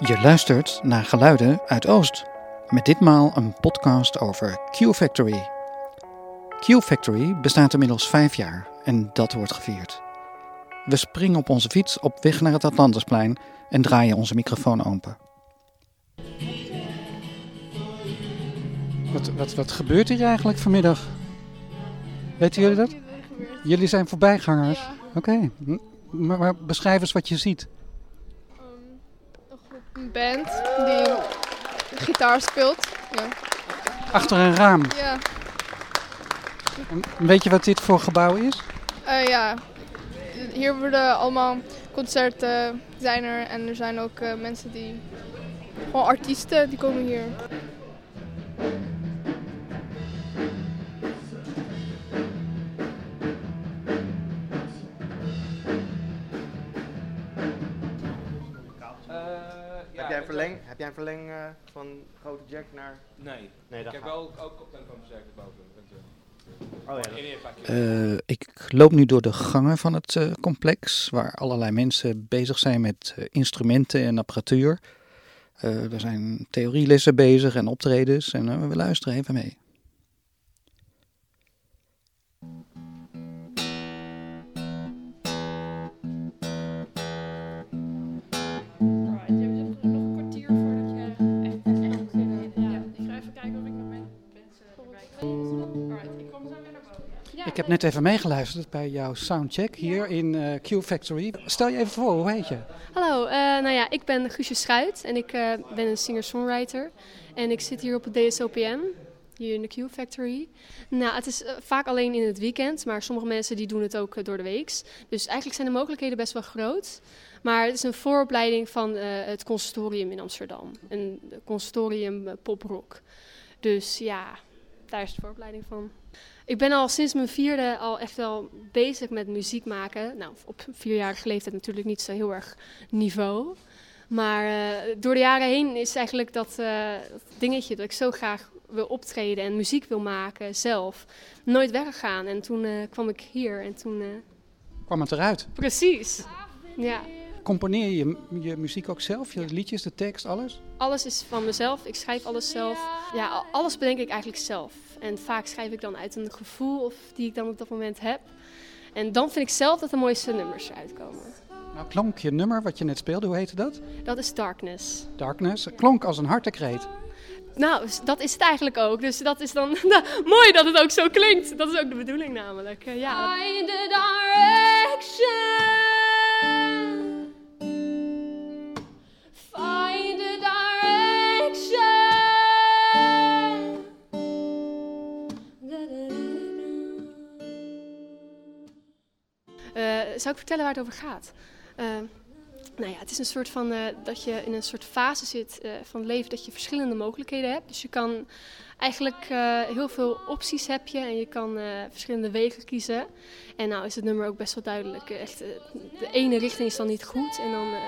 Je luistert naar Geluiden uit Oost. Met ditmaal een podcast over Q Factory. Q Factory bestaat inmiddels vijf jaar en dat wordt gevierd. We springen op onze fiets op weg naar het Atlantisplein en draaien onze microfoon open. Wat, wat, wat gebeurt hier eigenlijk vanmiddag? Weten jullie dat? Jullie zijn voorbijgangers? Oké, maar beschrijf eens wat je ziet. Een band die gitaar speelt. Ja. Achter een raam. Ja, En Weet je wat dit voor gebouw is? eh, ja. Hier worden allemaal concerten zijn er en er zijn ook eh, mensen die, gewoon artiesten, die komen hier. Verleng, heb jij een verleng eh, van grote jack naar... Nee. Nee, ik dat heb gaat. wel ook koptelefoon versterker boven. Oh ja. Eh, ik loop nu door de gangen van het eh, complex, waar allerlei mensen bezig zijn met instrumenten en apparatuur. Eh, er zijn theorielessen bezig en optredens en we luisteren even mee. Ik heb net even meegeluisterd bij jouw soundcheck hier in eh, Q Factory. Stel je even voor, hoe heet je? Hallo, eh, nou ja, ik ben Guusje Schuit en ik eh, ben een singer-songwriter. En ik zit hier op het DSOPM, hier in de Q Factory. Nou, het is vaak alleen in het weekend, maar sommige mensen die doen het ook door de weeks. Dus eigenlijk zijn de mogelijkheden best wel groot. Maar het is een vooropleiding van het conservatorium in Amsterdam. Een conservatorium eh, poprock. Dus ja, daar is de vooropleiding van. Ik ben al sinds mijn vierde al echt wel bezig met muziek maken. Nou, op vierjarige leeftijd natuurlijk niet zo heel erg niveau. Maar eh, door de jaren heen is eigenlijk dat, eh, dat dingetje dat ik zo graag wil optreden en muziek wil maken zelf nooit weggegaan. En toen eh, kwam ik hier en toen... Kwam het eruit? precies. Ja, Componeer je je muziek ook zelf? Je liedjes, de tekst, alles? alles is van mezelf. Ik schrijf alles zelf. Ja, alles bedenk ik eigenlijk zelf. En vaak schrijf ik dan uit een gevoel of die ik dan op dat moment heb. En dan vind ik zelf dat de mooiste nummers eruit komen. Nou klonk je nummer wat je net speelde, hoe heette dat? Dat is Darkness. Darkness. Klonk als een hartekreet. Nou, dat is het eigenlijk ook. Dus dat is dan nou, mooi dat het ook zo klinkt. Dat is ook de bedoeling namelijk. Eh, ja. Find the direction. Zou ik vertellen waar het over gaat? Eh, nou ja, het is een soort van eh, dat je in een soort fase zit eh, van het leven dat je verschillende mogelijkheden hebt. Dus je kan eigenlijk eh, heel veel opties heb je en je kan eh, verschillende wegen kiezen. En nou is het nummer ook best wel duidelijk. eh, Echt, eh, de ene richting is dan niet goed en dan eh,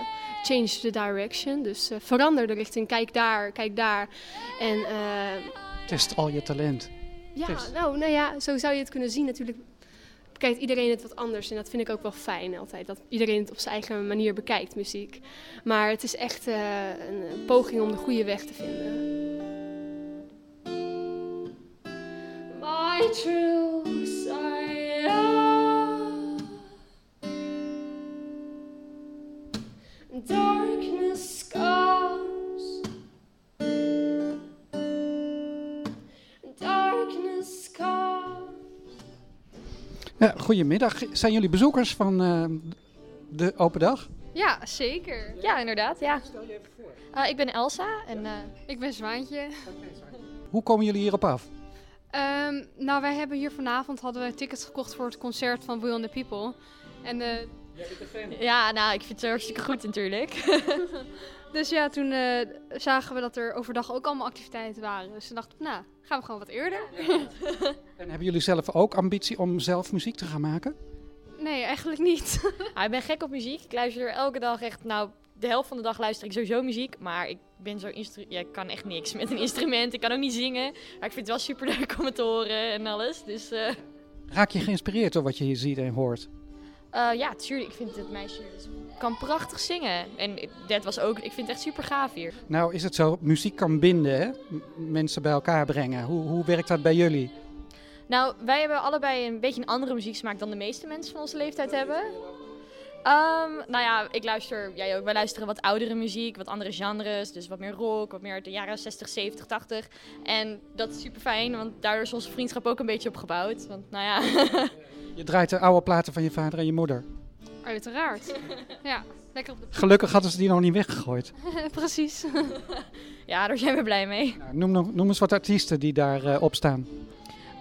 change the direction. Dus eh, verander de richting, kijk daar, kijk daar. En eh, Test al je talent. ja, Test. nou, nou ja, zo zou je het kunnen zien. Natuurlijk bekijkt iedereen het wat anders. En dat vind ik ook wel fijn altijd. Dat iedereen het op zijn eigen manier bekijkt, muziek. Maar het is echt eh, een, poging om de goede weg te vinden. My true Ja, goedemiddag. Zijn jullie bezoekers van eh, de open dag? Ja, zeker. Ja, inderdaad. Ja. Eh, ik ben Elsa en eh, ik ben Zwaantje. Hoe komen jullie hierop af? Ehm, nou, wij hebben hier vanavond hadden we tickets gekocht voor het concert van We on the People. En eh, Ja, nou, ik vind het hartstikke goed natuurlijk. dus ja, toen eh, zagen we dat er overdag ook allemaal activiteiten waren. Dus toen dachten we, nou, gaan we gewoon wat eerder. En hebben jullie zelf ook ambitie om zelf muziek te gaan maken? Nee, eigenlijk niet. Nou, ik ben gek op muziek. Ik luister elke dag echt, nou, de helft van de dag luister ik sowieso muziek. Maar ik ben zo. Ja, ik kan echt niks met een instrument. Ik kan ook niet zingen. Maar ik vind het wel super leuk om het te horen en alles. Dus eh, Raak je geïnspireerd door wat je hier ziet en hoort? Eh, ja, tuurlijk. Ik vind het meisje kan prachtig zingen. En dat was ook, ik vind het echt super gaaf hier. Nou is het zo, muziek kan binden, hè? M- mensen bij elkaar brengen. Hoe, hoe werkt dat bij jullie? Nou, wij hebben allebei een beetje een andere muzieksmaak dan de meeste mensen van onze leeftijd hebben. Ehm, nou ja, ik luister, jij ook, wij luisteren wat oudere muziek, wat andere genres. Dus wat meer rock, wat meer uit de jaren 60, 70, 80. En dat is super fijn, want daardoor is onze vriendschap ook een beetje opgebouwd. Want nou ja, Je draait de oude platen van je vader en je moeder. Uiteraard. ja, lekker op de Gelukkig hadden ze die nog niet weggegooid. Precies. ja, daar zijn we blij mee. Nou, noem, nog- noem eens wat artiesten die daar eh, op staan.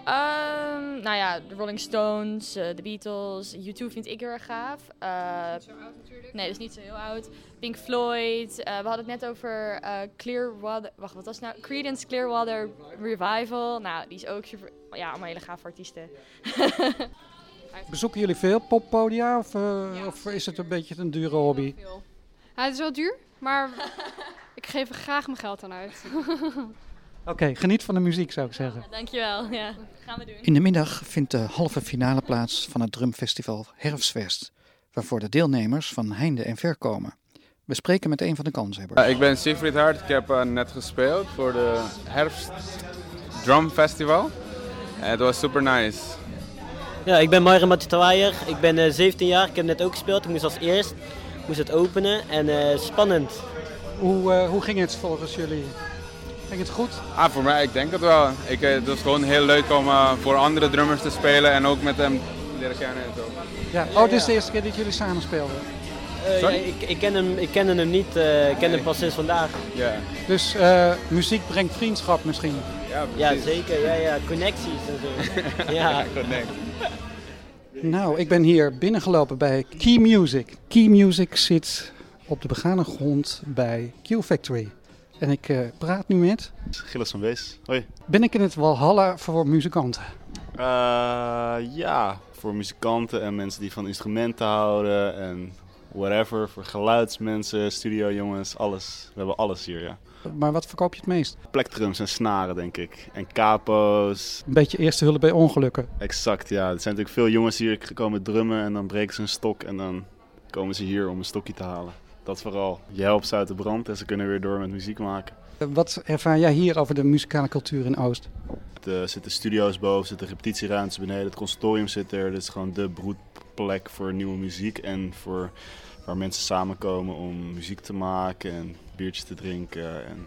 Ehm, nou ja, de Rolling Stones, eh, de Beatles, U2 vind ik heel erg gaaf. Eh, Nee, dat is niet zo heel oud. Pink Floyd. eh, we hadden het net over eh, Clearwater. Wacht, wat was het nou? Creedence Clearwater Revival. Nou, die is ook super. Ja, allemaal hele gave artiesten. Bezoeken jullie veel poppodia of, of is het een beetje een dure hobby? Ja, het is wel duur, maar ik geef er graag mijn geld aan uit. Oké, geniet van de muziek zou ik zeggen. Dankjewel. Ja, gaan we doen. In de middag vindt de halve finale plaats van het drumfestival Herfstfest, waarvoor de deelnemers van heinde en ver komen. We spreken met een van de kanshebbers. Ja, ik ben Siegfried Hart. Ik heb eh, net gespeeld voor de Herfst Drum Festival. En het was super nice. Ja, ik ben Myra Matutawaaier. Ik ben eh, 17 jaar. Ik heb net ook gespeeld. Ik moest als eerst moest het openen en eh, spannend. Hoe, eh, hoe ging het volgens jullie? Ging het goed? Ah, voor mij, ik denk het wel. Ik, eh, het was gewoon heel leuk om eh, voor andere drummers te spelen en ook met hem leren kennen en zo. Ja. Oh, dit is de eerste keer dat jullie samen speelden. Eh, ja, Sorry? ik, ik, ken hem, ik kende hem niet. eh, ik ken hem pas sinds vandaag. Ja, Dus eh, muziek brengt vriendschap misschien. ja, Ja, zeker. Ja, ja. Connecties en zo. ja. connect. Nou, ik ben hier binnengelopen bij Key Music. Key Music zit op de begane grond bij Q Factory. En ik eh, praat nu met... Gilles van Wees. Hoi. Ben ik in het Walhalla voor muzikanten? Eh, ja, voor muzikanten en mensen die van instrumenten houden en whatever. Voor geluidsmensen, studiojongens, alles. We hebben alles hier, ja. Maar wat verkoop je het meest? Plektrums en snaren, denk ik. En capo's. Een beetje eerste hulp bij ongelukken. Exact, ja. Er zijn natuurlijk veel jongens hier gekomen drummen en dan breken ze een stok en dan komen ze hier om een stokje te halen. Dat vooral. Je helpt ze uit de brand en ze kunnen weer door met muziek maken. Eh, Wat ervaar jij hier over de muzikale cultuur in Oost? Er zitten studio's boven, zitten repetitieruimtes beneden, het consortium zit er. Dit is gewoon de broedplek voor nieuwe muziek en voor waar mensen samenkomen om muziek te maken en biertjes te drinken en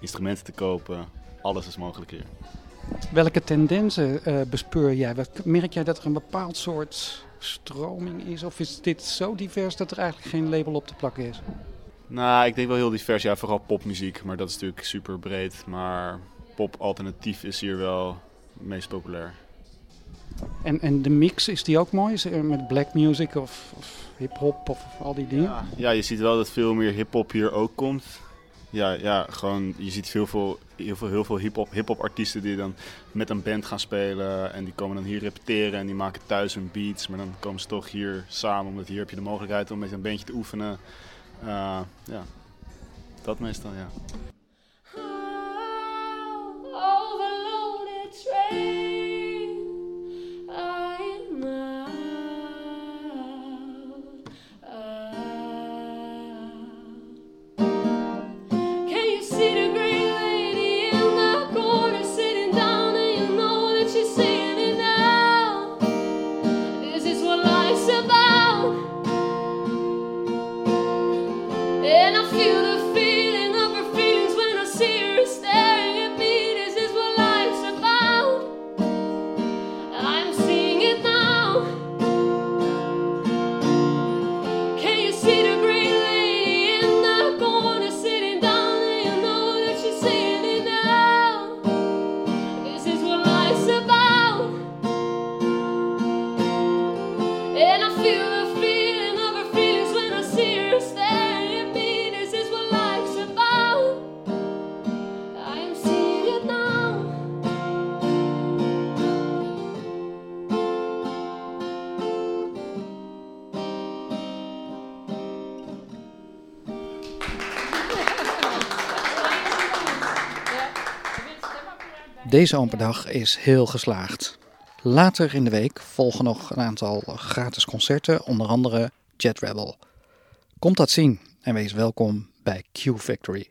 instrumenten te kopen. Alles is mogelijk hier. Welke tendensen eh, bespeur jij? Merk jij dat er een bepaald soort stroming is? Of is dit zo divers dat er eigenlijk geen label op te plakken is? Nou, ik denk wel heel divers. Ja, vooral popmuziek, maar dat is natuurlijk super breed. Maar pop alternatief is hier wel het meest populair. En, en de mix, is die ook mooi? Is er met black music of, of hip-hop of al die dingen? Ja, ja, je ziet wel dat veel meer hip-hop hier ook komt. Ja, ja, gewoon, je ziet veel, veel, heel veel, heel veel hip-hop hip-hop artiesten die dan met een band gaan spelen. En die komen dan hier repeteren en die maken thuis hun beats. Maar dan komen ze toch hier samen, omdat hier heb je de mogelijkheid om met een bandje te oefenen. Eh, ja, dat meestal, ja. Overloaded train. Deze open dag is heel geslaagd. Later in de week volgen nog een aantal gratis concerten, onder andere Jet Rebel. Komt dat zien en wees welkom bij Q Factory.